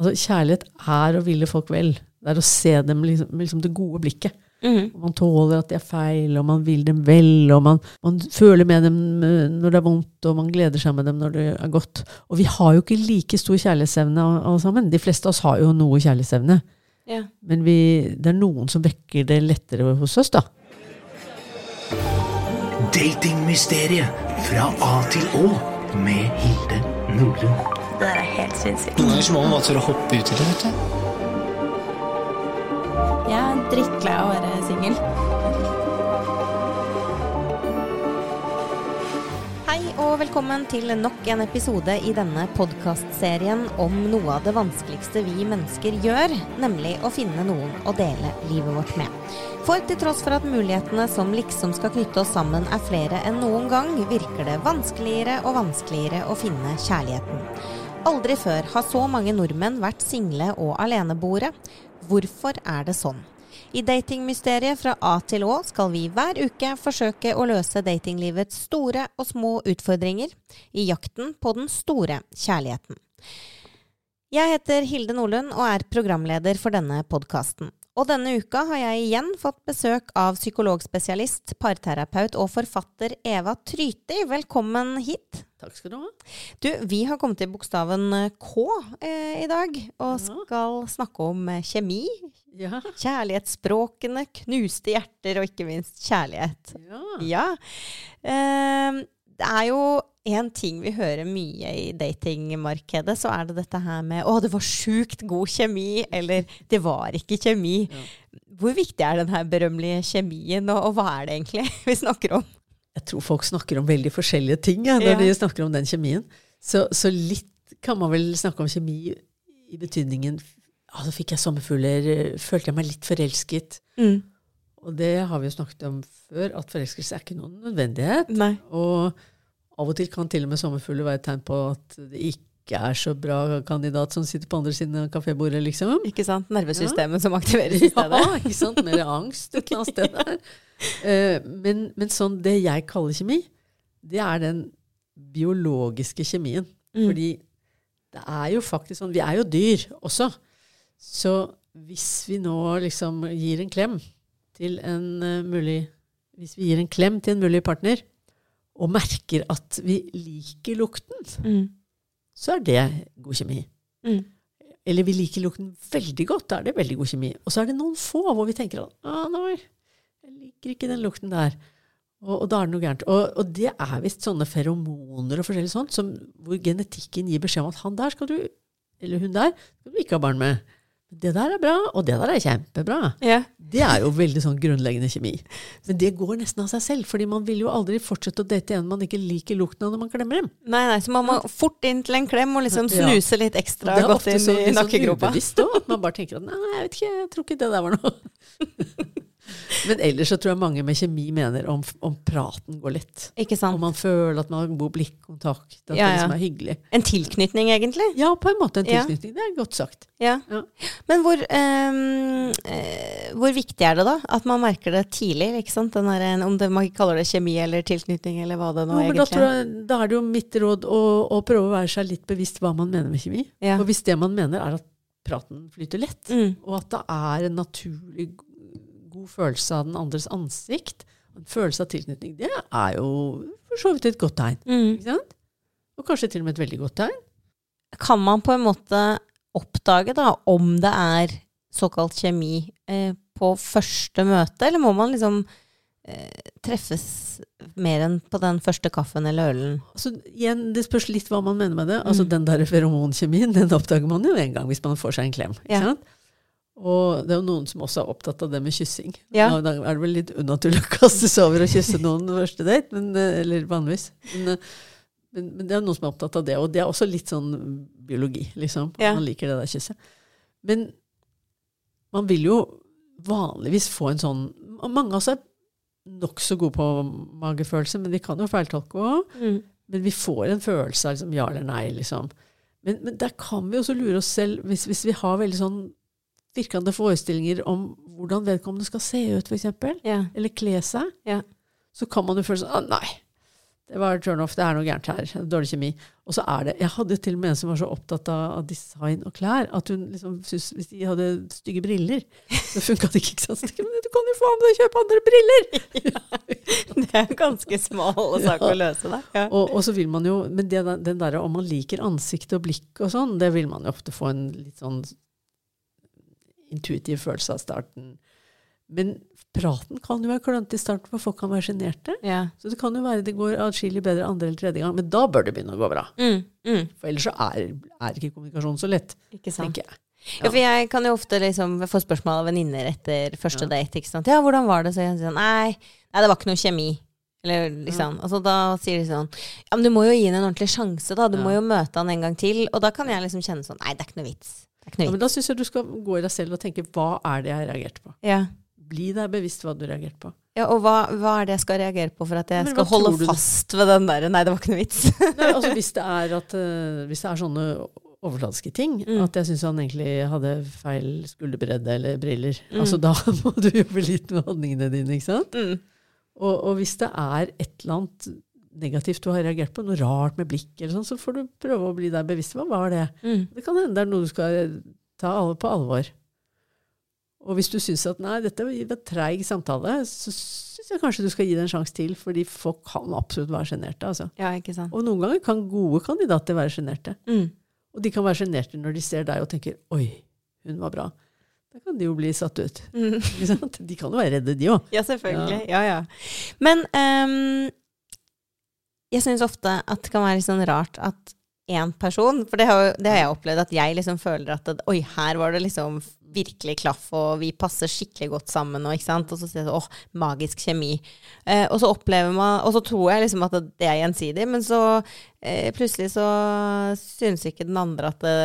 Altså, kjærlighet er å ville folk vel. Det er å se dem liksom, med liksom det gode blikket. Mm. Man tåler at de er feil, og man vil dem vel, og man, man føler med dem eh, når det er vondt, og man gleder seg med dem når det er godt. Og vi har jo ikke like stor kjærlighetsevne alle sammen. De fleste av oss har jo noe kjærlighetsevne. Ja. Men vi, det er noen som vekker det lettere hos oss, da. Datingmysteriet fra A til Å med Hilde Nordlund. Det der er helt sinnssykt. Noen ganger så må man bare tørre å hoppe uti det, vet du. Jeg er drittlei av å være singel. Hei og velkommen til nok en episode i denne podkastserien om noe av det vanskeligste vi mennesker gjør, nemlig å finne noen å dele livet vårt med. For til tross for at mulighetene som liksom skal knytte oss sammen er flere enn noen gang, virker det vanskeligere og vanskeligere å finne kjærligheten. Aldri før har så mange nordmenn vært single og aleneboere. Hvorfor er det sånn? I Datingmysteriet fra A til Å skal vi hver uke forsøke å løse datinglivets store og små utfordringer i jakten på den store kjærligheten. Jeg heter Hilde Nordlund og er programleder for denne podkasten. Og denne uka har jeg igjen fått besøk av psykologspesialist, parterapeut og forfatter Eva Tryti. Velkommen hit. Takk skal du ha. Du, vi har kommet til bokstaven K eh, i dag, og skal snakke om eh, kjemi, Ja. kjærlighetsspråkene, knuste hjerter og ikke minst kjærlighet. ja. Ja. Eh, det er jo en ting vi hører mye i datingmarkedet, så er det dette her med 'Å, det var sjukt god kjemi', eller 'det var ikke kjemi'. Ja. Hvor viktig er den her berømmelige kjemien, og, og hva er det egentlig vi snakker om? Jeg tror folk snakker om veldig forskjellige ting ja, når Ja. de snakker om den kjemien. Så, så litt kan man vel snakke om kjemi i betydningen ja, Så fikk jeg sommerfugler, følte jeg meg litt forelsket. Mm. Og det har vi jo snakket om før, at forelskelse er ikke noen nødvendighet. Nei. Og av og til kan til og med sommerfugler være et tegn på at det ikke er så bra kandidat som sitter på andre siden av kafébordet, liksom. Ikke sant? Nervesystemet som aktiveres i stedet. Ja, ikke sant? Mer angst et eller annet sted der. Uh, men, men sånn det jeg kaller kjemi, det er den biologiske kjemien. Mm. Fordi det er jo faktisk sånn Vi er jo dyr også. Så hvis vi nå liksom gir en klem til en uh, mulig Hvis vi gir en klem til en mulig partner, og merker at vi liker lukten, Mm. så er det god kjemi. Mm. Eller vi liker lukten veldig godt, da er det veldig god kjemi. Og så er det noen få hvor vi tenker at ah, nei, jeg liker ikke den lukten der. Og, og da er det noe gærent. Og, og det er visst sånne feromoner og forskjellig sånt som, hvor genetikken gir beskjed om at han der skal du, eller hun der, skal du ikke ha barn med. Det der er bra, og det der er kjempebra. Ja. Det er jo veldig sånn grunnleggende kjemi. Men det går nesten av seg selv, fordi man vil jo aldri fortsette å date en man ikke liker lukten av når man klemmer dem. Nei, nei, så man må fort inn til en klem og liksom snuse litt ekstra ja. er godt ofte inn i ofte sånn nakkegropa. ubevisst òg, at man bare tenker at nei, jeg vet ikke, jeg tror ikke det der var noe. Men ellers så tror jeg mange med kjemi mener om, om praten går lett. Ikke Om man føler at man har god blikkontakt, at Ja, det liksom er hyggelig. En tilknytning, egentlig. Ja, på en måte en Ja. tilknytning. Det er godt sagt. Ja. Ja. Men hvor, eh, hvor viktig er det da at man merker det tidlig? ikke sant? Den der, om det, man kaller det kjemi eller tilknytning eller hva det nå Ja, da, egentlig er. jeg, da er det jo mitt råd å, å prøve å være seg litt bevisst hva man mener med kjemi. Ja. Og hvis det man mener er at praten flyter lett, Mm. og at det er en naturlig god følelse av den andres ansikt, en følelse av tilknytning, det er jo for så vidt et godt tegn. Mm. Og kanskje til og med et veldig godt tegn. Kan man på en måte oppdage da om det er såkalt kjemi eh, på første møte, eller må man liksom eh, treffes mer enn på den første kaffen eller ølen? Altså, igjen, Det spørs litt hva man mener med det. Altså, Mm. Den der feromonkjemien den oppdager man jo en gang hvis man får seg en klem. Ikke Ja. sant? Og det er jo noen som også er opptatt av det med kyssing. Ja. Da er det vel litt unaturlig å kaste seg over og kysse noen første date, men, eh, eller vanligvis. Men, eh, men, men det er noen som er opptatt av det, og det er også litt sånn biologi, liksom. Ja. Man liker det der kysset. Men man vil jo vanligvis få en sånn Mange av oss er nokså gode på magefølelse, men vi kan jo feiltolke òg. Mm. Men vi får en følelse av liksom, ja eller nei, liksom. Men, men der kan vi også lure oss selv, hvis, hvis vi har veldig sånn virkende forestillinger om hvordan vedkommende skal se ut, f.eks., Ja. eller kle seg, Ja. så kan man jo føle sånn Nei, det var turn off, det er noe gærent her. Dårlig kjemi. Og så er det Jeg hadde til og med en som var så opptatt av, design og klær at hun liksom syntes hvis de hadde stygge briller, så funka det ikke. ikke sant? Men du kan jo faen meg kjøpe andre briller! Det er en ganske smal sak å løse, da. Ja. Og, og så vil man jo Men det, den derre om man liker ansikt og blikk og sånn, det vil man jo ofte få en litt sånn intuitiv følelse av starten. Men praten kan jo være klønete i starten, for folk kan være sjenerte. Ja. Så det kan jo være det går atskillig bedre andre eller tredje gang, men da bør det begynne å gå bra. Mm, mm, For ellers så er, er ikke kommunikasjon så lett, ikke sant. tenker jeg. Ja. for jeg kan jo ofte liksom få spørsmål av venninner etter første Ja. date. ikke sant? Ja, hvordan var det? Så jeg sier nei, nei, det var ikke noe kjemi. Eller liksom, og så da sier de sånn Ja, men du må jo gi henne en ordentlig sjanse, da. Du Ja. må jo møte han en gang til. Og da kan jeg liksom kjenne sånn Nei, det er ikke noe vits. Er Ja, men da syns jeg du skal gå i deg selv og tenke hva er det jeg reagerte på? Ja. Bli deg bevisst hva du reagerte på. ja, Og hva, hva er det jeg skal reagere på for at jeg Men skal holde fast ved den derre Nei, det var ikke noe vits. Nei, altså hvis det er, at, eh, hvis det er sånne overfladiske ting, Mm. at jeg syns han egentlig hadde feil skulderbredde eller briller, Mm. altså da må du jobbe litt med holdningene dine, ikke sant? Mm. Og, og hvis det er et eller annet negativt du har reagert på, noe rart med blikk eller sånn, så får du prøve å bli deg bevisst. Hva var det? Mm. Det kan hende det er noe du skal ta alle på alvor. Og hvis du syns at nei, dette var treig samtale, så syns jeg kanskje du skal gi det en sjanse til, fordi folk kan absolutt være sjenerte. Altså. Ja. Og noen ganger kan gode kandidater være sjenerte. Mm. Og de kan være sjenerte når de ser deg og tenker 'oi, hun var bra'. Da kan de jo bli satt ut. Mm. De kan jo være redde, de òg. Ja, selvfølgelig. Ja, ja. Men ehm, jeg syns ofte at det kan være litt sånn rart at én person For det har, det har jeg opplevd, at jeg liksom føler at det- Oi, her var det liksom virkelig klaff, og vi passer skikkelig godt sammen, og, og så sier jeg sånn Åh, magisk kjemi. Eh, og så opplever man Og så tror jeg liksom at det er gjensidig, men så eh, plutselig så syns ikke den andre at det,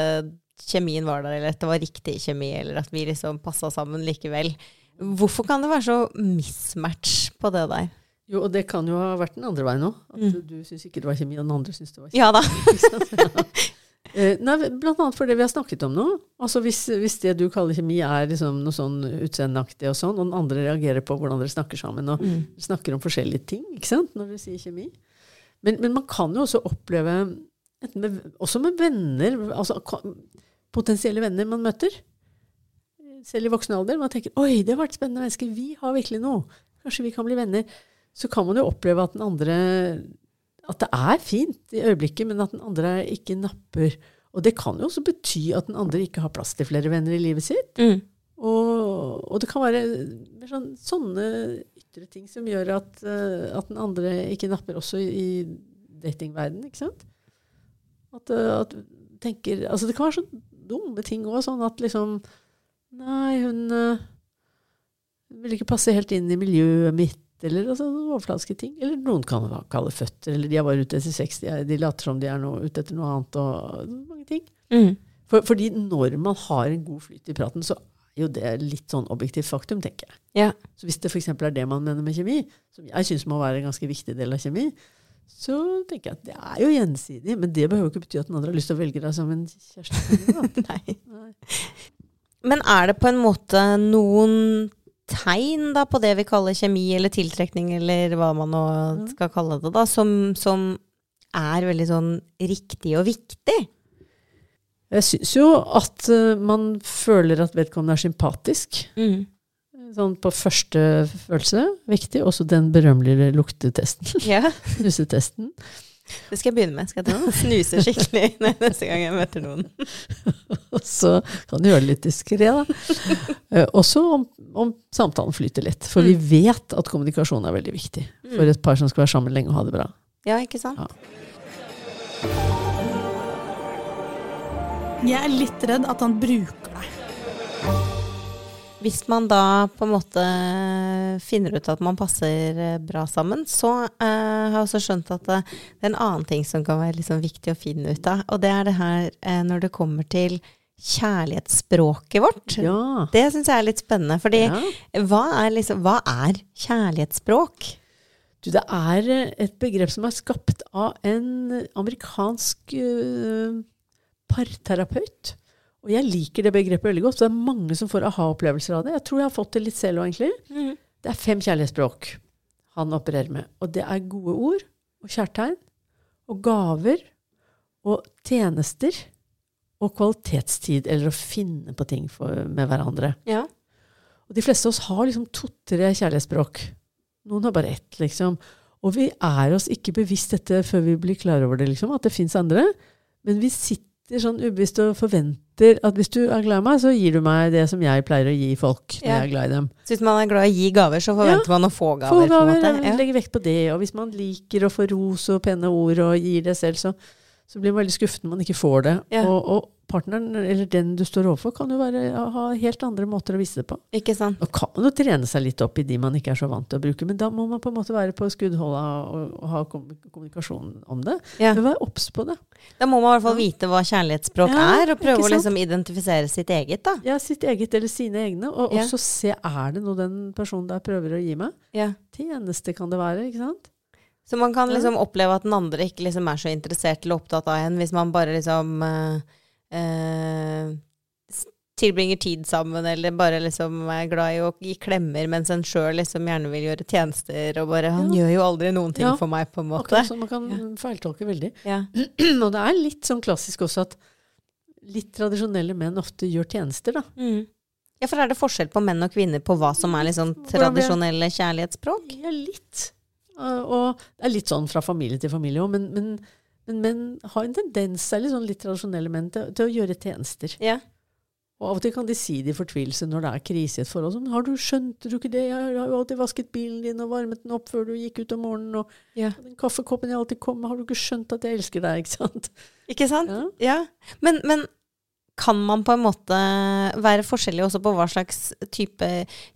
kjemien var der, eller at det var riktig kjemi, eller at vi liksom passa sammen likevel. Hvorfor kan det være så mismatch på det der? Jo, og det kan jo ha vært den andre veien òg. At Mm. du syns ikke det var kjemi, og den andre syns det var kjemi. Ja da. Eh, Nei, blant annet for det vi har snakket om nå. Altså hvis, hvis det du kaller kjemi er liksom noe sånn utseendeaktig og sånn, og den andre reagerer på hvordan dere snakker sammen, og Mm. snakker om forskjellige ting, ikke sant, når dere sier kjemi. Men, men man kan jo også oppleve, med, også med venner, altså potensielle venner man møter, selv i voksen alder, man tenker 'oi, det har vært spennende mennesker', vi har virkelig noe', kanskje vi kan bli venner. Så kan man jo oppleve at den andre at det er fint i øyeblikket, men at den andre ikke napper. Og det kan jo også bety at den andre ikke har plass til flere venner i livet sitt. Mm. Og, og det kan være sånn, sånne ytre ting som gjør at, eh, at den andre ikke napper også i, datingverdenen, ikke sant? At, eh, at tenker, altså det kan være sånne dumme ting òg, sånn at liksom Nei, hun, eh, hun vil ikke passe helt inn i miljøet mitt, eller altså, overfladiske ting. Eller noen kan kalle føtter, eller de er bare ute etter sex, de, er, de later som de er noe, ute etter noe annet, og mange ting. Mm. For, fordi når man har en god flyt i praten, så er jo det litt sånn objektivt faktum, tenker jeg. Ja. Så hvis det f.eks. er det man mener med kjemi, som jeg syns må være en ganske viktig del av kjemi, så tenker jeg at det er jo gjensidig. Men det behøver jo ikke bety at den andre har lyst til å velge deg som en kjæreste. Nei. Nei. Men er det på en måte noen tegn da på det vi kaller kjemi eller tiltrekning, eller hva man nå skal kalle det, da, som, som er veldig sånn riktig og viktig? Jeg syns jo at eh, man føler at vedkommende er sympatisk. Mm. Sånn på første følelse. Viktig. Også den berømmelige luktetesten. Ja, Snusetesten. Det skal jeg begynne med. Skal jeg ta snuse skikkelig neste gang jeg møter noen. Og så kan du gjøre det litt diskré, da. Eh, Også om, om samtalen flyter litt. For vi vet at kommunikasjon er veldig viktig for et par som skal være sammen lenge og ha det bra. Ja, ikke sant? Ja. Jeg er litt redd at han bruker deg. Hvis man da på en måte finner ut at man passer eh, bra sammen, så eh, har jeg også skjønt at det, det er en annen ting som kan være liksom viktig å finne ut av. Og det er det her eh, når det kommer til kjærlighetsspråket vårt. Ja. Det syns jeg er litt spennende. Fordi ja. hva, er liksom, hva er kjærlighetsspråk? Du, det er eh, et begrep som er skapt av en amerikansk uh, parterapeut. Og jeg liker det begrepet veldig godt. Så det er mange som får aha-opplevelser av det. Jeg tror jeg har fått det litt selv òg, egentlig. Det er fem kjærlighetsspråk han opererer med. Og det er gode ord og kjærtegn og gaver og tjenester og kvalitetstid, eller å finne på ting for, med hverandre. Ja. Og de fleste av oss har liksom to-tre kjærlighetsspråk. Noen har bare ett, liksom. Og vi er oss ikke bevisst dette før vi blir klar over det, liksom, at det fins andre. Men vi sitter sånn ubevisst og forventer at hvis du er glad i meg, så gir du meg det som jeg pleier å gi folk når Ja. jeg er glad i dem. Så hvis man er glad i å gi gaver, så forventer man å få Få gaver. på en måte. Ja. Legger vekt på det. Og hvis man liker å få ros og pene ord og gir det selv, så, så blir man veldig skuffet når man ikke får det. Ja. Og, og partneren, eller den du står overfor, kan jo være, ha helt andre måter å vise det på. Ikke sant? Og kan man jo trene seg litt opp i de man ikke er så vant til å bruke, men da må man på en måte være på skuddholda og, og ha kommunikasjon om det. Ja. Men vær obs på det. Da må man i hvert fall vite hva kjærlighetsspråk Ja, er, og prøve å liksom identifisere sitt eget, da. Ja, sitt eget eller sine egne, og også se er det noe den personen der prøver å gi meg. Ja. Tjeneste kan det være, ikke sant? Så man kan Ja. liksom oppleve at den andre ikke liksom er så interessert eller opptatt av en, hvis man bare liksom eh, eh, tilbringer tid sammen, eller bare liksom er glad i å gi klemmer, mens en sjøl liksom gjerne vil gjøre tjenester, og bare Han Ja. gjør jo aldri noen ting Ja. for meg, på en måte. Akkurat så man kan feiltolke veldig. Ja. Og det er litt sånn klassisk også at litt tradisjonelle menn ofte gjør tjenester, da. Mm. ja, for er det forskjell på menn og kvinner på hva som er liksom tradisjonelle kjærlighetsspråk? Ja, litt. Uh, og det er litt sånn fra familie til familie òg, men, men, men menn har en tendens, særlig sånn litt tradisjonelle menn, til, til å gjøre tjenester. Ja. Og av og til kan de si det i fortvilelse når det er krise i et forhold. Sånn, 'Har du skjønt du ikke det? Jeg har jo alltid vasket bilen din og varmet den opp før du gikk ut om morgenen.' Og Ja. den kaffekoppen jeg alltid kom med, har du ikke skjønt at jeg elsker deg?' Ikke sant? Ikke sant? Ja. Ja. Men, men kan man på en måte være forskjellig også på hva slags type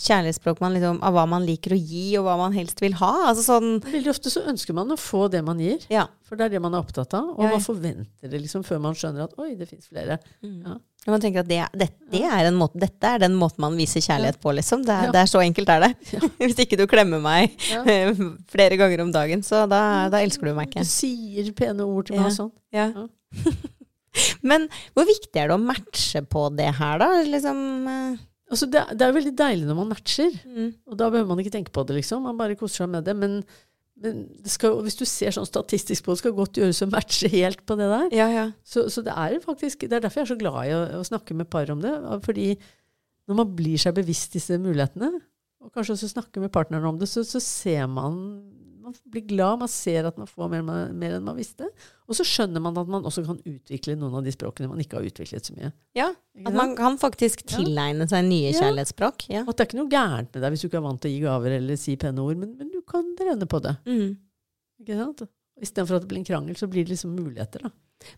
kjærlighetsspråk man liksom Av hva man liker å gi, og hva man helst vil ha? Altså sånn Veldig ofte så ønsker man å få det man gir, Ja. for det er det man er opptatt av. Og Ja, man forventer det liksom før man skjønner at 'oi, det fins flere'. Ja. Man tenker at det, det, det er en måte, dette er den måten man viser kjærlighet på, liksom. Det er, det er så enkelt er det. Hvis ikke du klemmer meg flere ganger om dagen, så da, da elsker du meg ikke. Du sier pene ord til meg og sånn. Ja. Men hvor viktig er det å matche på det her, da? Liksom uh... Altså, det, det er jo veldig deilig når man matcher. mm. Og da behøver man ikke tenke på det, liksom. Man bare koser seg med det. Men, men det skal, hvis du ser sånn statistisk på det, skal godt gjøres å matche helt på det der. Ja, ja. Så, så det er faktisk Det er derfor jeg er så glad i å, å snakke med par om det. Fordi når man blir seg bevisst disse mulighetene, og kanskje også snakker med partneren om det, så, så ser man Man blir glad, man ser at man får mer, mer enn man visste. Og så skjønner man at man også kan utvikle noen av de språkene man ikke har utviklet så mye. ja. At man kan faktisk tilegne seg nye Ja. kjærlighetsspråk. Ja. At det er ikke noe gærent med deg hvis du ikke er vant til å gi gaver eller si pene ord, men, men du kan trene på det. Mm. Ikke sant? Istedenfor at det blir en krangel, så blir det liksom muligheter. da.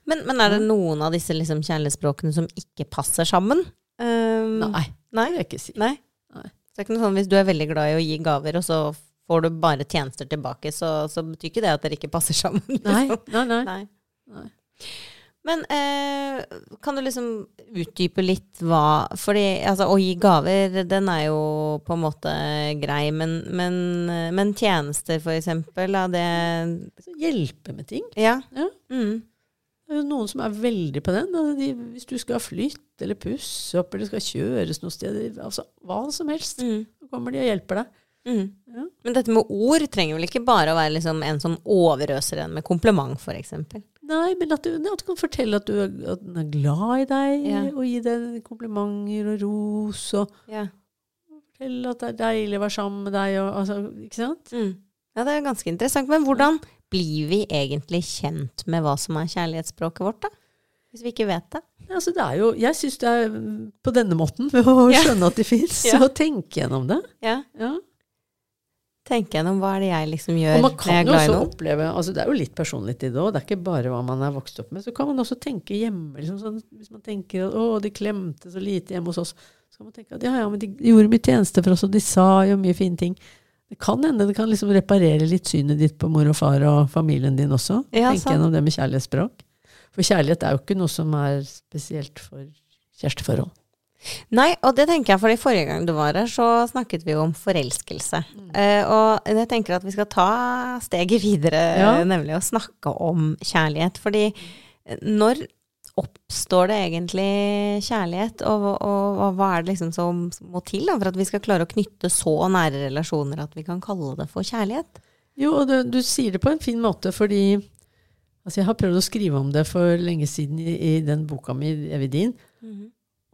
Men, men er det noen av disse liksom kjærlighetsspråkene som ikke passer sammen? Um, Nei, Nei? det vil jeg ikke si. Nei. Nei. Så det er ikke noe sånn hvis du er veldig glad i å gi gaver, og så får du bare tjenester tilbake, så, så betyr ikke det at dere ikke passer sammen. Nei, liksom. nei, nei. Nei. Nei. Men eh, kan du liksom utdype litt hva Fordi altså, å gi gaver, den er jo på en måte grei, men, men, men tjenester, for eksempel, er det hjelpe med ting. Ja. Ja. Mm. Det er jo noen som er veldig på den. altså De, hvis du skal flytte eller pusse opp eller skal kjøres noe sted, altså hva som helst, Mm. så kommer de og hjelper deg. Mm. Ja. Men dette med ord trenger vel ikke bare å være liksom en som overøser en med kompliment, eksempel. Nei, men at du, at du kan fortelle at, du, er- at den er glad i deg, Ja. og gi deg komplimenter og ros, og Ja. fortelle at det er deilig å være sammen med deg, og, altså, ikke sant? Mm. ja, det er ganske interessant. Men hvordan blir vi egentlig kjent med hva som er kjærlighetsspråket vårt, da? Hvis vi ikke vet det? Altså, det er jo, jeg syns det er på denne måten, ved å skjønne at de fins, Ja. og tenke gjennom det. Ja. Ja. Tenke gjennom hva er det jeg liksom gjør Og man når jeg kan er glad i også noen. oppleve altså Det er jo litt personlig i det òg. Det er ikke bare hva man er vokst opp med. Så kan man også tenke hjemme. Liksom, sånn, hvis man tenker at 'å, de klemte så lite hjemme hos oss', så kan man tenke at ja, ja, men de gjorde mye tjeneste for oss, og de sa jo mye fine ting. Det kan hende det kan liksom reparere litt synet ditt på mor og far og familien din også. Ja, tenke sant. gjennom det med kjærlighetsspråk. For kjærlighet er jo ikke noe som er spesielt for kjæresteforhold. Nei, og det tenker jeg, for forrige gang du var her, så snakket vi jo om forelskelse. Eh, og jeg tenker at vi skal ta steget videre, Ja. nemlig å snakke om kjærlighet. Fordi når oppstår det egentlig kjærlighet, og, og, og hva er det liksom som må til da, for at vi skal klare å knytte så nære relasjoner at vi kan kalle det for kjærlighet? Jo, og du, du sier det på en fin måte, fordi altså jeg har prøvd å skrive om det for lenge siden i, i den boka mi, 'Evig din'.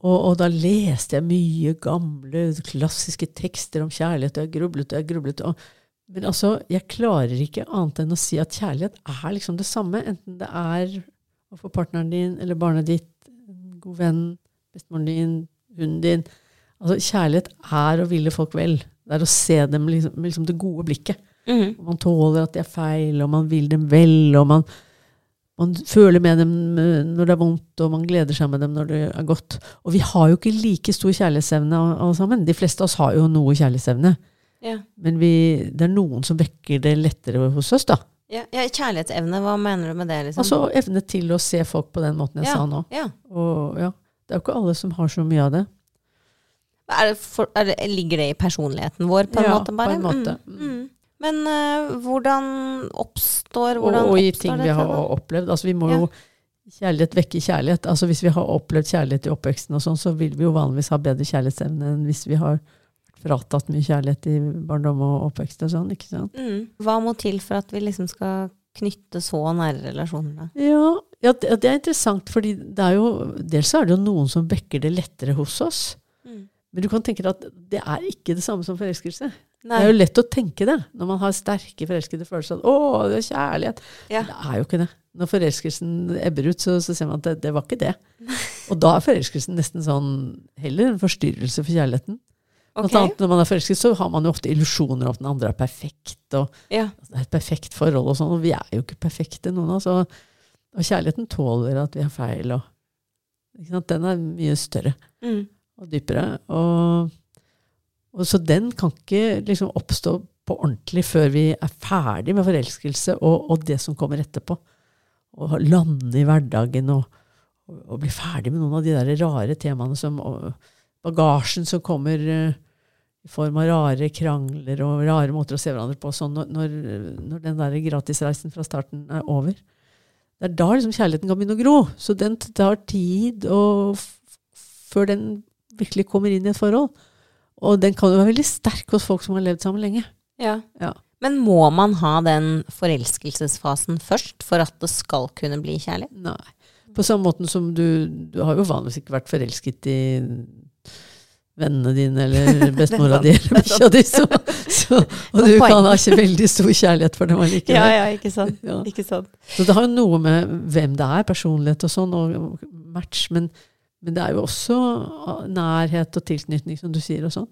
Og, og da leste jeg mye gamle, klassiske tekster om kjærlighet, og jeg grublet og jeg grublet. Og, men altså, jeg klarer ikke annet enn å si at kjærlighet er liksom det samme, enten det er å få partneren din eller barnet ditt, en god venn, bestemoren din, hunden din. Altså, kjærlighet er å ville folk vel. Det er å se dem liksom, med liksom det gode blikket. Mm -hmm. Man tåler at de er feil, og man vil dem vel, og man, man føler med dem eh, når det er vondt, og man gleder seg med dem når det er godt. Og vi har jo ikke like stor kjærlighetsevne alle sammen. De fleste av oss har jo noe kjærlighetsevne. Ja. Men vi, det er noen som vekker det lettere hos oss, da. Ja, ja, kjærlighetsevne, hva mener du med det? liksom? Altså evne til å se folk på den måten jeg Ja. sa nå. ja. Og ja, det er jo ikke alle som har så mye av det. Er det for, er det, ligger det i personligheten vår, på en Ja, måte? bare? på en måte. Mm. Mm. Men uh, hvordan oppstår Og, hvordan og i oppstår ting vi har opplevd. Altså vi må Ja. jo Kjærlighet vekker kjærlighet. Altså Hvis vi har opplevd kjærlighet i oppveksten, og sånn, så vil vi jo vanligvis ha bedre kjærlighetsevne enn hvis vi har fratatt mye kjærlighet i barndom og oppvekst. og sånn, ikke sant? Mm. Hva må til for at vi liksom skal knytte så nære relasjoner? Ja, ja, det det er interessant, fordi det er jo, dels er det jo noen som vekker det lettere hos oss. Mm. Men du kan tenke deg at det er ikke det samme som forelskelse. Nei. Det er jo lett å tenke det når man har sterke forelskede følelser. 'Å, det er kjærlighet'. Ja. Det er jo ikke det. Når forelskelsen ebber ut, så, så ser man at det, det var ikke det. Og da er forelskelsen nesten sånn heller en forstyrrelse for kjærligheten. Okay. Blant annet når man er forelsket, så har man jo ofte illusjoner om at den andre er perfekt. og Ja. det er et perfekt forhold og sånn, og vi er jo ikke perfekte, noen av oss. Og, og kjærligheten tåler at vi har feil. Og? Den er mye større Mm. og dypere. Og, og så den kan ikke liksom oppstå på ordentlig før vi er ferdig med forelskelse og, og det som kommer etterpå. Å lande i hverdagen og, og, og bli ferdig med noen av de der rare temaene som Bagasjen som kommer eh, i form av rare krangler og rare måter å se hverandre på sånn når, når, den der gratisreisen fra starten er over. Det er da liksom kjærligheten kan begynne å gro. Så den tar tid før den virkelig kommer inn i et forhold. Og den kan jo være veldig sterk hos folk som har levd sammen lenge. Ja. Ja. Men må man ha den forelskelsesfasen først for at det skal kunne bli kjærlighet? Nei. På samme måten som du Du har jo vanligvis ikke vært forelsket i vennene dine eller bestemora di eller bikkja di, så, så, og du kan ha ikke veldig stor kjærlighet for dem allikevel. ja, ikke sant. Ja. Ikke sant. Så det har jo noe med hvem det er, personlighet og sånn, og match. Men, men det er jo også nærhet og tilknytning, som du sier, og sånn.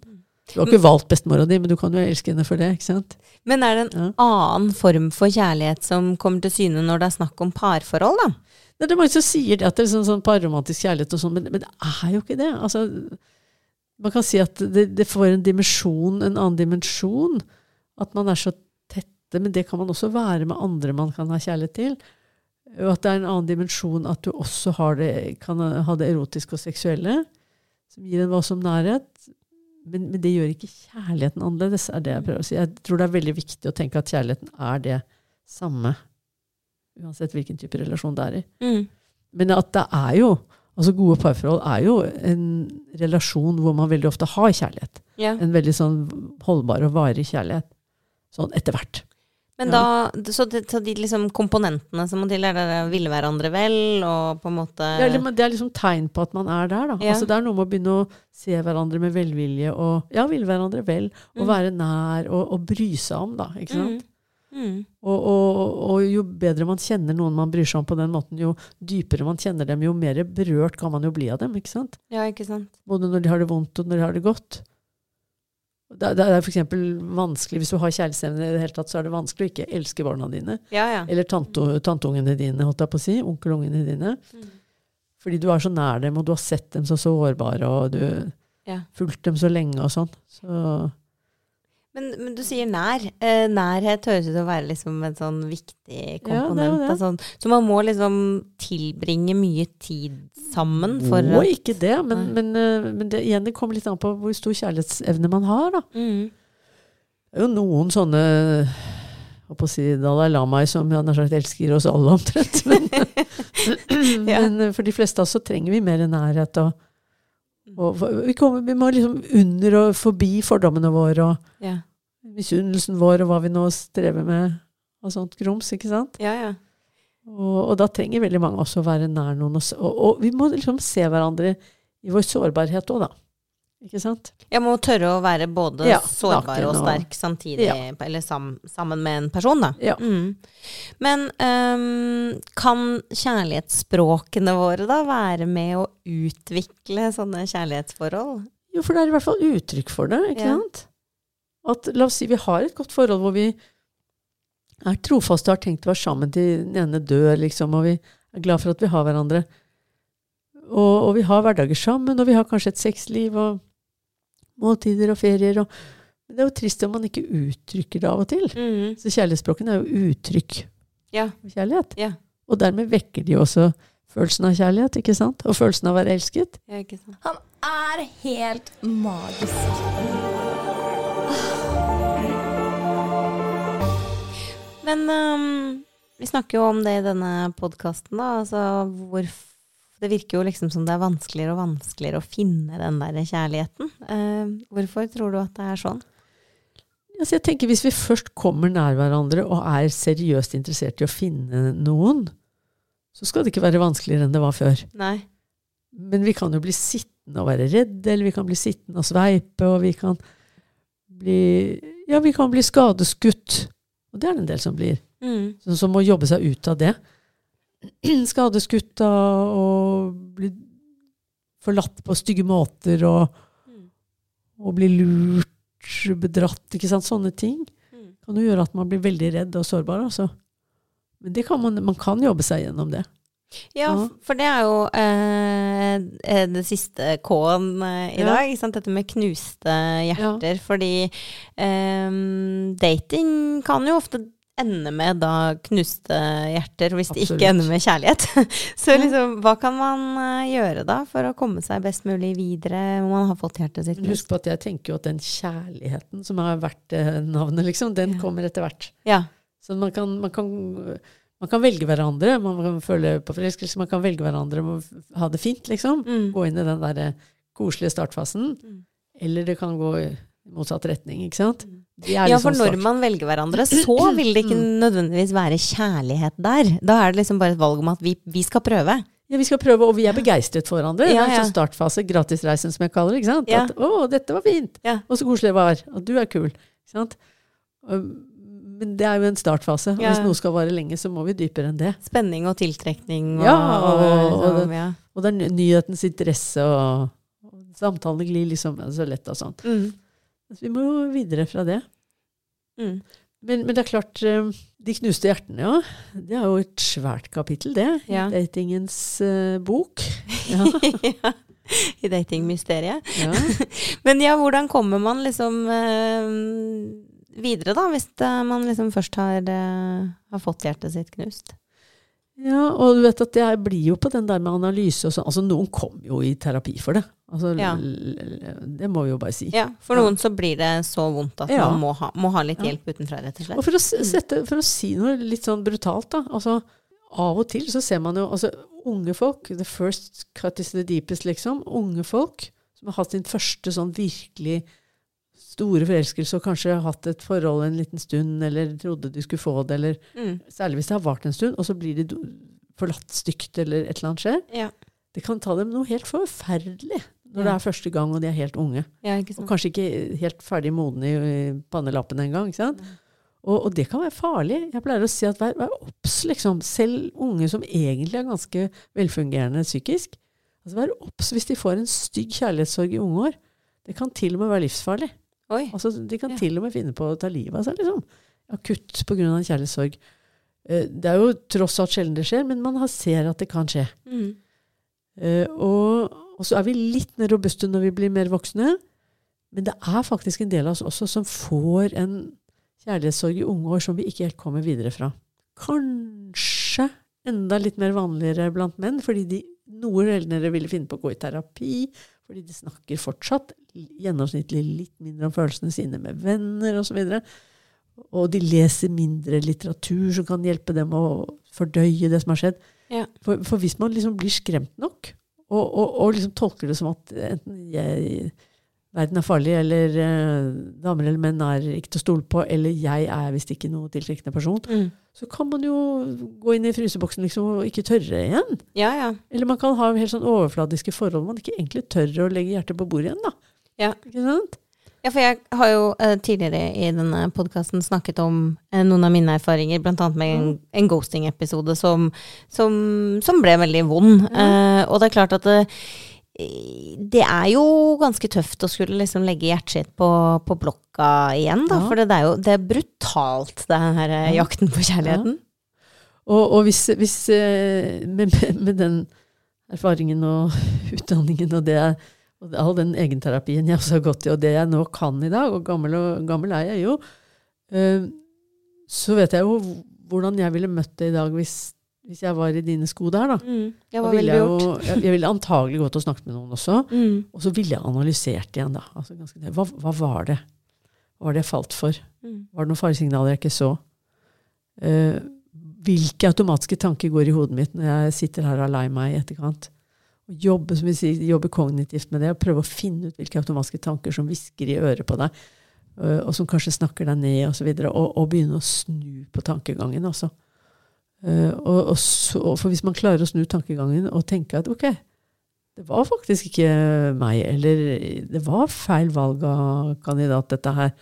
Du har ikke valgt bestemora di, men du kan jo elske henne for det, ikke sant? Men er det en Ja. annen form for kjærlighet som kommer til syne når det er snakk om parforhold, da? Det er mange som sier det, at det er sånn, sånn parromantisk kjærlighet og sånn, men, men det er jo ikke det. Altså, man kan si at det, det får en dimensjon, en annen dimensjon. At man er så tette, men det kan man også være med andre man kan ha kjærlighet til. Og at det er en annen dimensjon at du også har det, kan ha det erotiske og seksuelle, som gir en voldsom nærhet. Men, men det gjør ikke kjærligheten annerledes, er det jeg prøver å si. Jeg tror det er veldig viktig å tenke at kjærligheten er det samme, uansett hvilken type relasjon det er i. Mm. Men at det er jo Altså Gode parforhold er jo en relasjon hvor man veldig ofte har kjærlighet. Ja. En veldig sånn holdbar og varig kjærlighet. Sånn etter hvert. Men da, så, det, så de liksom komponentene som må til, er det å ville hverandre vel, og på en måte Ja, er, liksom- det er liksom tegn på at man er der. da. Ja. Altså Det er noe med å begynne å se hverandre med velvilje og ja, ville hverandre vel. Og Mm. være nær og, og bry seg om, da. ikke sant? Mm. Mm. Og, og, og jo bedre man kjenner noen man bryr seg om på den måten, jo dypere man kjenner dem, jo mer berørt kan man jo bli av dem. ikke sant? Ja, ikke sant. Både når de har det vondt og når de har det godt. Det, det er f.eks. vanskelig, hvis du har kjærlighetsevne i det hele tatt, så er det vanskelig å ikke elske barna dine. Ja, ja. Eller tante, tanteungene dine, holdt jeg på å si. Onkelungene dine. Mm. Fordi du er så nær dem, og du har sett dem så sårbare, og du Ja. fulgt dem så lenge og sånn. Så Men, men du sier nær. Eh, nærhet høres ut til å være liksom en sånn viktig komponent. det. sånn. så man må liksom tilbringe mye tid sammen for må at ikke det, men, men, eh, men det, igjen, det kommer litt an på hvor stor kjærlighetsevne man har. da. mm. Det er jo noen sånne på å si Dalai Lama som jeg nær sagt elsker oss alle omtrent. Men, Ja. men for de fleste av oss så trenger vi mer nærhet. Og, og vi, kommer, vi må liksom under og forbi fordommene våre. Og, ja. misunnelsen vår og hva vi nå strever med av sånt grums, ikke sant? Ja, ja. Og, og da trenger veldig mange også å være nær noen. Og, og, og vi må liksom se hverandre i vår sårbarhet òg, da. Ikke sant? Jeg må tørre å være både Ja, sårbar og sterk samtidig, Ja. eller sam, sammen med en person, da. Ja. Mm. Men um, kan kjærlighetsspråkene våre da være med å utvikle sånne kjærlighetsforhold? Jo, for det er i hvert fall uttrykk for det, ikke sant? At, la oss si vi har et godt forhold hvor vi er trofaste og har tenkt å være sammen til den ene dør, liksom, og vi er glad for at vi har hverandre. Og, og vi har hverdager sammen, og vi har kanskje et sexliv og måltider og ferier. Og, men det er jo trist om man ikke uttrykker det av og til. Mm. Så kjærlighetsspråken er jo uttrykk Ja. av kjærlighet. Ja. Og dermed vekker de også følelsen av kjærlighet, ikke sant? Og følelsen av å være elsket. ja, ikke sant. Han er helt magisk. Men um, vi snakker jo om det i denne podkasten, da. Altså hvor Det virker jo liksom som det er vanskeligere og vanskeligere å finne den der kjærligheten. Eh, hvorfor tror du at det er sånn? Altså jeg tenker Hvis vi først kommer nær hverandre og er seriøst interessert i å finne noen, så skal det ikke være vanskeligere enn det var før. Nei. Men vi kan jo bli sittende og være redde, eller vi kan bli sittende og sveipe, og vi kan bli Ja, vi kan bli skadeskutt. Og det er det en del som blir. Mm. Som, som må jobbe seg ut av det. Skadeskutt av og bli forlatt på stygge måter og, Mm. og bli lurt, bedratt, ikke sant. Sånne ting Mm. kan jo gjøre at man blir veldig redd og sårbar, altså. Men det kan man, man kan jobbe seg gjennom det. Ja, Ja. for det er jo eh, eh, det siste K-en eh, i Ja. dag. Dette med knuste hjerter. Fordi eh, dating kan jo ofte ende med da knuste hjerter, hvis det ikke ender med kjærlighet. Så liksom, hva kan man eh, gjøre da for å komme seg best mulig videre når man har fått hjertet sitt knust? husk på at jeg tenker jo at den kjærligheten som har vært eh, navnet, liksom, den Ja. kommer etter hvert. Ja. Så man kan, man kan, man kan velge hverandre, man kan føle på forelskelse, man kan velge hverandre og ha det fint, liksom. Mm. Gå inn i den der eh, koselige startfasen. Mm. Eller det kan gå i motsatt retning, ikke sant? Er Ja, liksom for når man velger hverandre, så vil det ikke nødvendigvis være kjærlighet der. Da er det liksom bare et valg om at vi, vi skal prøve. Ja, vi skal prøve, og vi er begeistret for hverandre. Ja, er ja. sånn startfase, gratisreisen som jeg kaller det. ikke sant? Ja. At 'Å, dette var fint', Ja. og så koselig det var. Og du er kul. ikke sant? Men det er jo en startfase. og Hvis noe skal vare lenge, så må vi dypere enn det. Spenning og tiltrekning og, Ja, og- og og, det- Og det er nyhetens interesse, og, og samtalene glir liksom så lett og sånn. Mm. Vi må jo videre fra det. Mm. Men, men det er klart, eh, de knuste hjertene, ja. Det er jo et svært kapittel, det. i Datingens uh, bok. Ja. ja. I datingmysteriet. ja. Men ja, hvordan kommer man liksom uh, videre, da? Hvis man liksom først har, uh, har fått hjertet sitt knust? Ja, og du vet at jeg blir jo på den der med analyse og sånn. Altså, noen kommer jo i terapi for det. Altså, Ja. Det må vi jo bare si. Ja, For Ja. noen så blir det så vondt at Ja. man må ha, må ha litt Ja. hjelp utenfra, rett og slett. Og for å, sette, for å si noe litt sånn brutalt, da. Altså, av og til så ser man jo altså, unge folk The first cut is the deepest, liksom. Unge folk som har hatt sin første sånn virkelig store forelskelse og kanskje hatt et forhold en liten stund, eller trodde du skulle få det, eller Mm. Særlig hvis det har vart en stund, og så blir de forlatt stygt, eller et eller annet skjer. Ja. Det kan ta dem noe helt forferdelig når Ja. det er første gang og de er helt unge. ja, Og kanskje ikke helt ferdig modne i, pannelappen engang. ikke? Og, og det kan være farlig. Jeg pleier å si at vær, vær obs, liksom. Selv unge som egentlig er ganske velfungerende psykisk. Altså Vær obs hvis de får en stygg kjærlighetssorg i unge år. Det kan til og med være livsfarlig. Oi. Altså De kan Ja. til og med finne på å ta livet av seg. liksom. Akutt pga. kjærlighetssorg. Eh, Det er jo tross alt sjelden det skjer, men man ser at det kan skje. Mm. Eh, og, og så er vi litt mer robuste når vi blir mer voksne. Men det er faktisk en del av oss også som får en kjærlighetssorg i unge år som vi ikke helt kommer videre fra. Kanskje enda litt mer vanligere blant menn, fordi de noe sjeldnere ville finne på å gå i terapi. Fordi de snakker fortsatt gjennomsnittlig litt mindre om følelsene sine med venner osv. Og, og de leser mindre litteratur som kan hjelpe dem å fordøye det som har skjedd. Ja. For, for hvis man liksom blir skremt nok, og, og, og liksom tolker det som at enten jeg verden er farlig, eller eh, damer eller menn er ikke til å stole på, eller jeg er visst ikke noe tiltrekkende person, Mm. så kan man jo gå inn i fryseboksen liksom, og ikke tørre igjen. Ja, ja. Eller man kan ha helt sånn overfladiske forhold man ikke egentlig tør å legge hjertet på bordet igjen. da. Ja. Ikke sant? Ja, for jeg har jo eh, tidligere i denne podkasten snakket om eh, noen av mine erfaringer, blant annet med en, en ghosting-episode som, som, som ble veldig vond. Eh, og det er klart at det, er jo ganske tøft å skulle liksom legge hjertet sitt på, på blokka igjen, da. Ja. For det er jo det er brutalt, den her eh, jakten på kjærligheten. Og, og hvis, hvis eh, med, med, med den erfaringen og utdanningen og det og all den egenterapien jeg også har gått i, og det jeg nå kan i dag, og gammel, og, gammel er jeg jo, eh, så vet jeg jo hvordan jeg ville møtt det i dag hvis, hvis jeg var i dine sko der. da. Mm. Det Da ville jeg, jo, jeg, jeg ville antagelig gått og snakket med noen også. Mm. Og så ville jeg analysert igjen, da. Altså, ganske, hva, hva var det? Hva var det jeg falt for? Mm. Var det noen faresignaler jeg ikke så? Eh, hvilke automatiske tanker går i hodet mitt når jeg sitter her og er lei meg i etterkant? Jobbe, som vi sier, jobbe kognitivt med det, og prøve å finne ut hvilke automatiske tanker som hvisker i øret på deg, eh, og som kanskje snakker deg ned, osv. Og, og, og begynne å snu på tankegangen, altså. Eh, og, og så, for hvis man klarer å snu tankegangen og tenke at ok, det var faktisk ikke meg, eller det var feil valg av kandidat, dette her,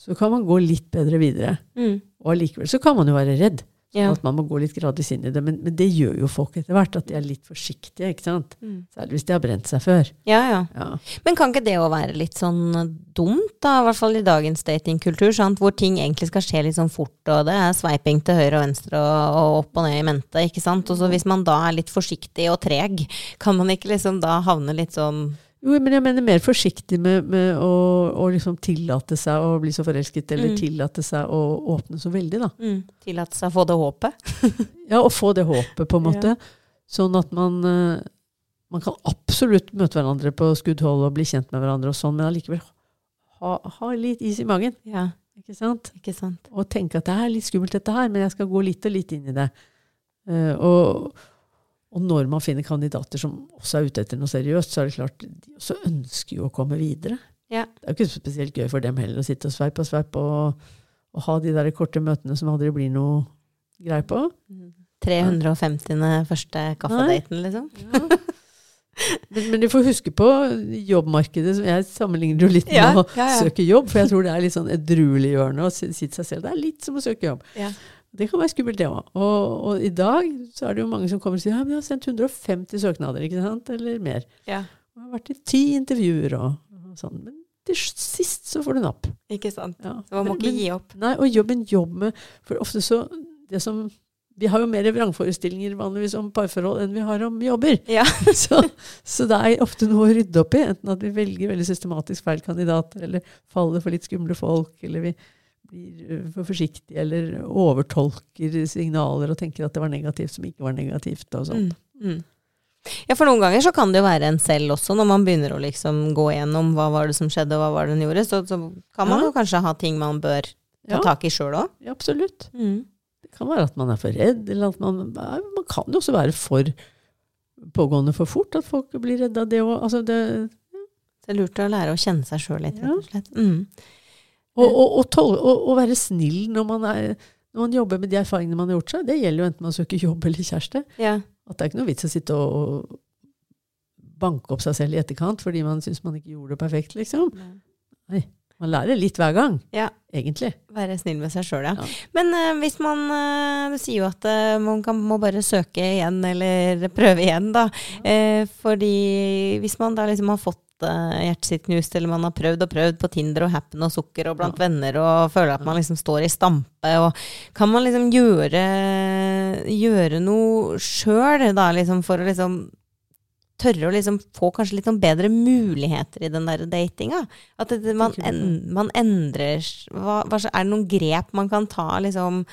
så kan man gå litt bedre videre. Mm. Og allikevel så kan man jo være redd, Ja. at man må gå litt gradvis inn i det. Men, men det gjør jo folk etter hvert, at de er litt forsiktige, ikke sant? Mm. Særlig hvis de har brent seg før. ja, ja. Ja. Men kan ikke det å være litt sånn dumt, da, i hvert fall i dagens datingkultur, sant? hvor ting egentlig skal skje litt sånn fort, og det er sveiping til høyre og venstre og, og opp og ned i mente, ikke sant? Og så hvis man da er litt forsiktig og treg, kan man ikke liksom da havne litt sånn Jo, men jeg mener mer forsiktig med, med å, å liksom tillate seg å bli så forelsket, eller Mm. tillate seg å åpne så veldig, da. mm, tillate seg å få det håpet. Ja, og få det håpet, på en måte. Sånn at man eh, Man kan absolutt møte hverandre på skuddhold og bli kjent med hverandre og sånn, men allikevel ha, ha litt is i magen, Ja, ikke sant? ikke sant. Og tenke at det er litt skummelt dette her, men jeg skal gå litt og litt inn i det. Uh, og, og når man finner kandidater som også er ute etter noe seriøst, så er det klart de også ønsker jo å komme videre. Ja. Det er jo ikke spesielt gøy for dem heller å sitte og sveipe og sveipe og, og ha de der korte møtene som aldri blir noe grei på. 350. første kaffedaten, liksom. Men, men du får huske på jobbmarkedet. Jeg sammenligner jo litt med Ja, å ja, ja. søke jobb, for jeg tror det er litt sånn edrueliggjørende å si si til seg selv. Det er litt som å søke jobb. Det kan være skummelt, det òg. Og, og i dag så er det jo mange som kommer og sier ja, men jeg har sendt 150 søknader, ikke sant, eller mer. Ja. Og har vært i ti intervjuer og, og sånn. Men til sist så får du napp. Ikke sant. Ja. Så man må ikke gi opp. Nei, og jobb en jobb med For ofte så det som Vi har jo mer vrangforestillinger vanligvis om parforhold enn vi har om jobber. Ja. så, så det er ofte noe å rydde opp i. Enten at vi velger veldig systematisk feil kandidater, eller faller for litt skumle folk, eller vi blir øh, for forsiktige, eller overtolker signaler og tenker at det var negativt som ikke var negativt. og sånn. Mm. Mm. Ja, for noen ganger så kan det jo være en selv også, når man begynner å liksom gå gjennom hva var det som skjedde, og hva var det den gjorde, så, så kan man Ja. jo kanskje ha ting man bør ta Ja, tak i sjøl òg. ja, absolutt. Mm. Det kan være at man er for redd, eller at man Man kan jo også være for pågående for fort, at folk blir redde av det òg. Altså det, det er lurt å lære å kjenne seg sjøl litt, rett og slett. Mm. Og, og, og, tol og, være snill når man, er, når man jobber med de erfaringene man har gjort seg. Det gjelder jo enten man søker jobb eller kjæreste. Ja. At det er ikke noe vits å sitte og, banke opp seg selv i etterkant fordi man syns man ikke gjorde det perfekt, liksom. Man lærer litt hver gang, Ja. egentlig. Være snill med seg sjøl, ja. Ja. Men uh, hvis man uh, Du sier jo at uh, man kan, må bare søke igjen, eller prøve igjen, da. Fordi hvis man da liksom har fått eh, hjertet sitt knust, eller man har prøvd og prøvd på Tinder og Happen og Sukker og blant venner, og føler at man liksom står i stampe, og kan man liksom gjøre, gjøre noe sjøl, da, liksom, for å liksom tørre å liksom få kanskje litt sånn bedre muligheter i den der datinga. At det, man, en, man endrer hva, Er det noen grep man kan ta, liksom?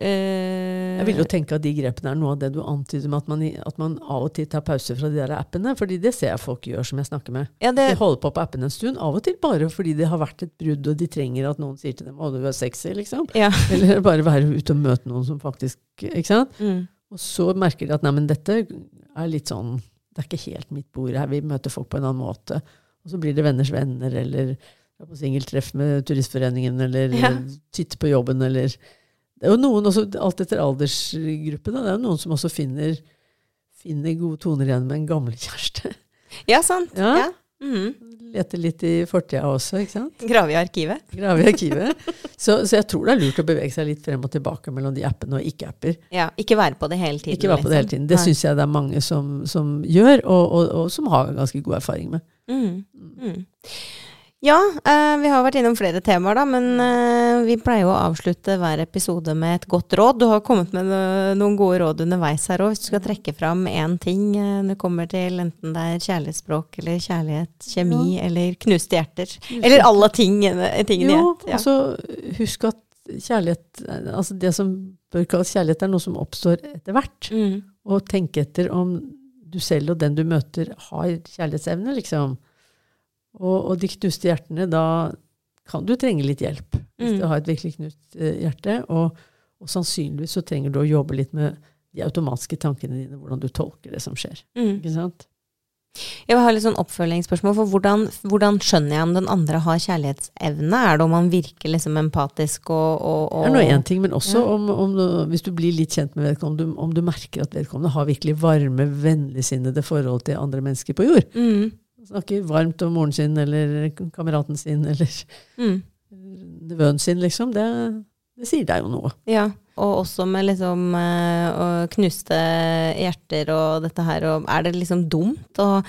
Øh, Jeg vil jo tenke at de grepene er noe av det du antyder med at man, at man av og til tar pause fra de der appene. fordi det ser jeg folk gjør som jeg snakker med. ja, det, De holder på på appen en stund, av og til bare fordi det har vært et brudd, og de trenger at noen sier til dem 'Å, du er sexy', liksom. ja. Eller bare være ute og møte noen som faktisk Ikke sant? Mm. Og så merker de at nei, men dette er litt sånn Det er ikke helt mitt bord her, vi møter folk på en annen måte. Og så blir det venners venner, eller på singeltreff med Turistforeningen, eller Ja. titte på jobben, eller Det er jo noen også, alt etter aldersgruppe, da. Det er jo noen som også finner, finner gode toner igjen med en gammel kjæreste. Ja, sant. Ja. Ja. Mhm. Leter litt i fortida også, ikke sant. Grave i arkivet. Grave i arkivet. Så, så jeg tror det er lurt å bevege seg litt frem og tilbake mellom de appene og ikke-apper. Ja, ikke være på det hele tiden. Ikke være på det hele tiden. Det syns jeg det er mange som, som gjør, og, og, og som har ganske god erfaring med. Mm. Mm. Ja, eh, vi har vært innom flere temaer, da, men eh, vi pleier jo å avslutte hver episode med et godt råd. Du har kommet med noen gode råd underveis her òg. Hvis du skal trekke fram én ting eh, når det kommer til enten det er kjærlighetsspråk eller kjærlighet, kjemi eller knuste hjerter. Eller alle tingene, tingene i Jo, ett. Ja. altså husk at kjærlighet Altså det som bør kalles kjærlighet, er noe som oppstår etter hvert. Mm. Og tenke etter om du selv og den du møter, har kjærlighetsevne, liksom. Og, og de knuste hjertene, da kan du trenge litt hjelp. Hvis Mm. du har et virkelig knust eh, hjerte. Og, og sannsynligvis så trenger du å jobbe litt med de automatiske tankene dine, hvordan du tolker det som skjer. Mm. Ikke sant? Jeg vil ha litt sånn oppfølgingsspørsmål. For hvordan, hvordan skjønner jeg om den andre har kjærlighetsevne? Er det om man virker liksom empatisk og, og, og Det er nå én ting, men også Ja. om, om du, hvis du blir litt kjent med vedkommende, om du, om du merker at vedkommende har virkelig varme, vennligsinnede forhold til andre mennesker på jord. Mm. Snakker varmt om moren sin eller kameraten sin eller Mm. nevøen sin, liksom. Det, det sier deg jo noe. Ja, og også med liksom og knuste hjerter og dette her. Og er det liksom dumt å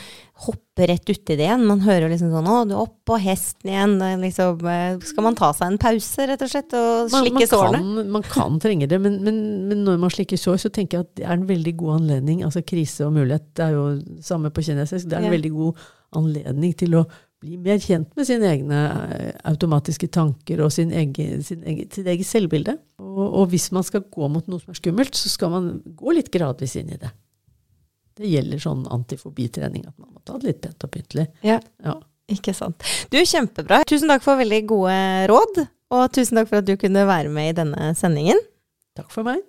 hoppe rett uti det igjen? Man hører jo liksom sånn 'Å, du er oppå hesten igjen'. Liksom, eh, skal man ta seg en pause, rett og slett, og slikke man, sårene? kan, man kan trenge det, men, men, men når man slikker sår, så tenker jeg at det er en veldig god anledning. Altså krise og mulighet, det er jo samme på kinesisk. Det er en Ja. veldig god anledning til å bli mer kjent med sine egne eh, automatiske tanker og sin egen, sin egen, sitt eget selvbilde. Og, og hvis man skal gå mot noe som er skummelt, så skal man gå litt gradvis inn i det. Det gjelder sånn antifobitrening, at man må ta det litt pent og pyntelig. Ja. Ja. Ikke sant. Du, kjempebra. Tusen takk for veldig gode råd, og tusen takk for at du kunne være med i denne sendingen. Takk for meg.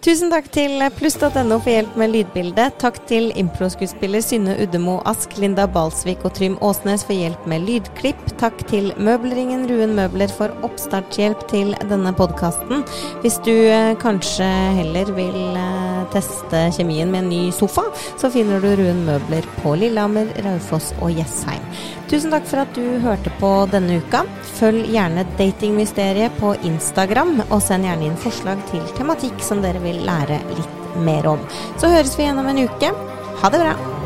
Tusen takk til pluss.no for hjelp med lydbildet. Takk til improskuespiller Synne Uddemo Ask, Linda Balsvik og Trym Åsnes for hjelp med lydklipp. Takk til Møbelringen Ruen Møbler for oppstartshjelp til denne podkasten. Hvis du eh, kanskje heller vil eh, teste kjemien med en ny sofa, så finner du Ruen Møbler på Lillehammer, Raufoss og Jessheim. Tusen takk for at du hørte på denne uka. Følg gjerne Datingmysteriet på Instagram, og send gjerne inn forslag til tematikk som dere vil lære litt mer om. Så høres vi igjen en uke. Ha det bra!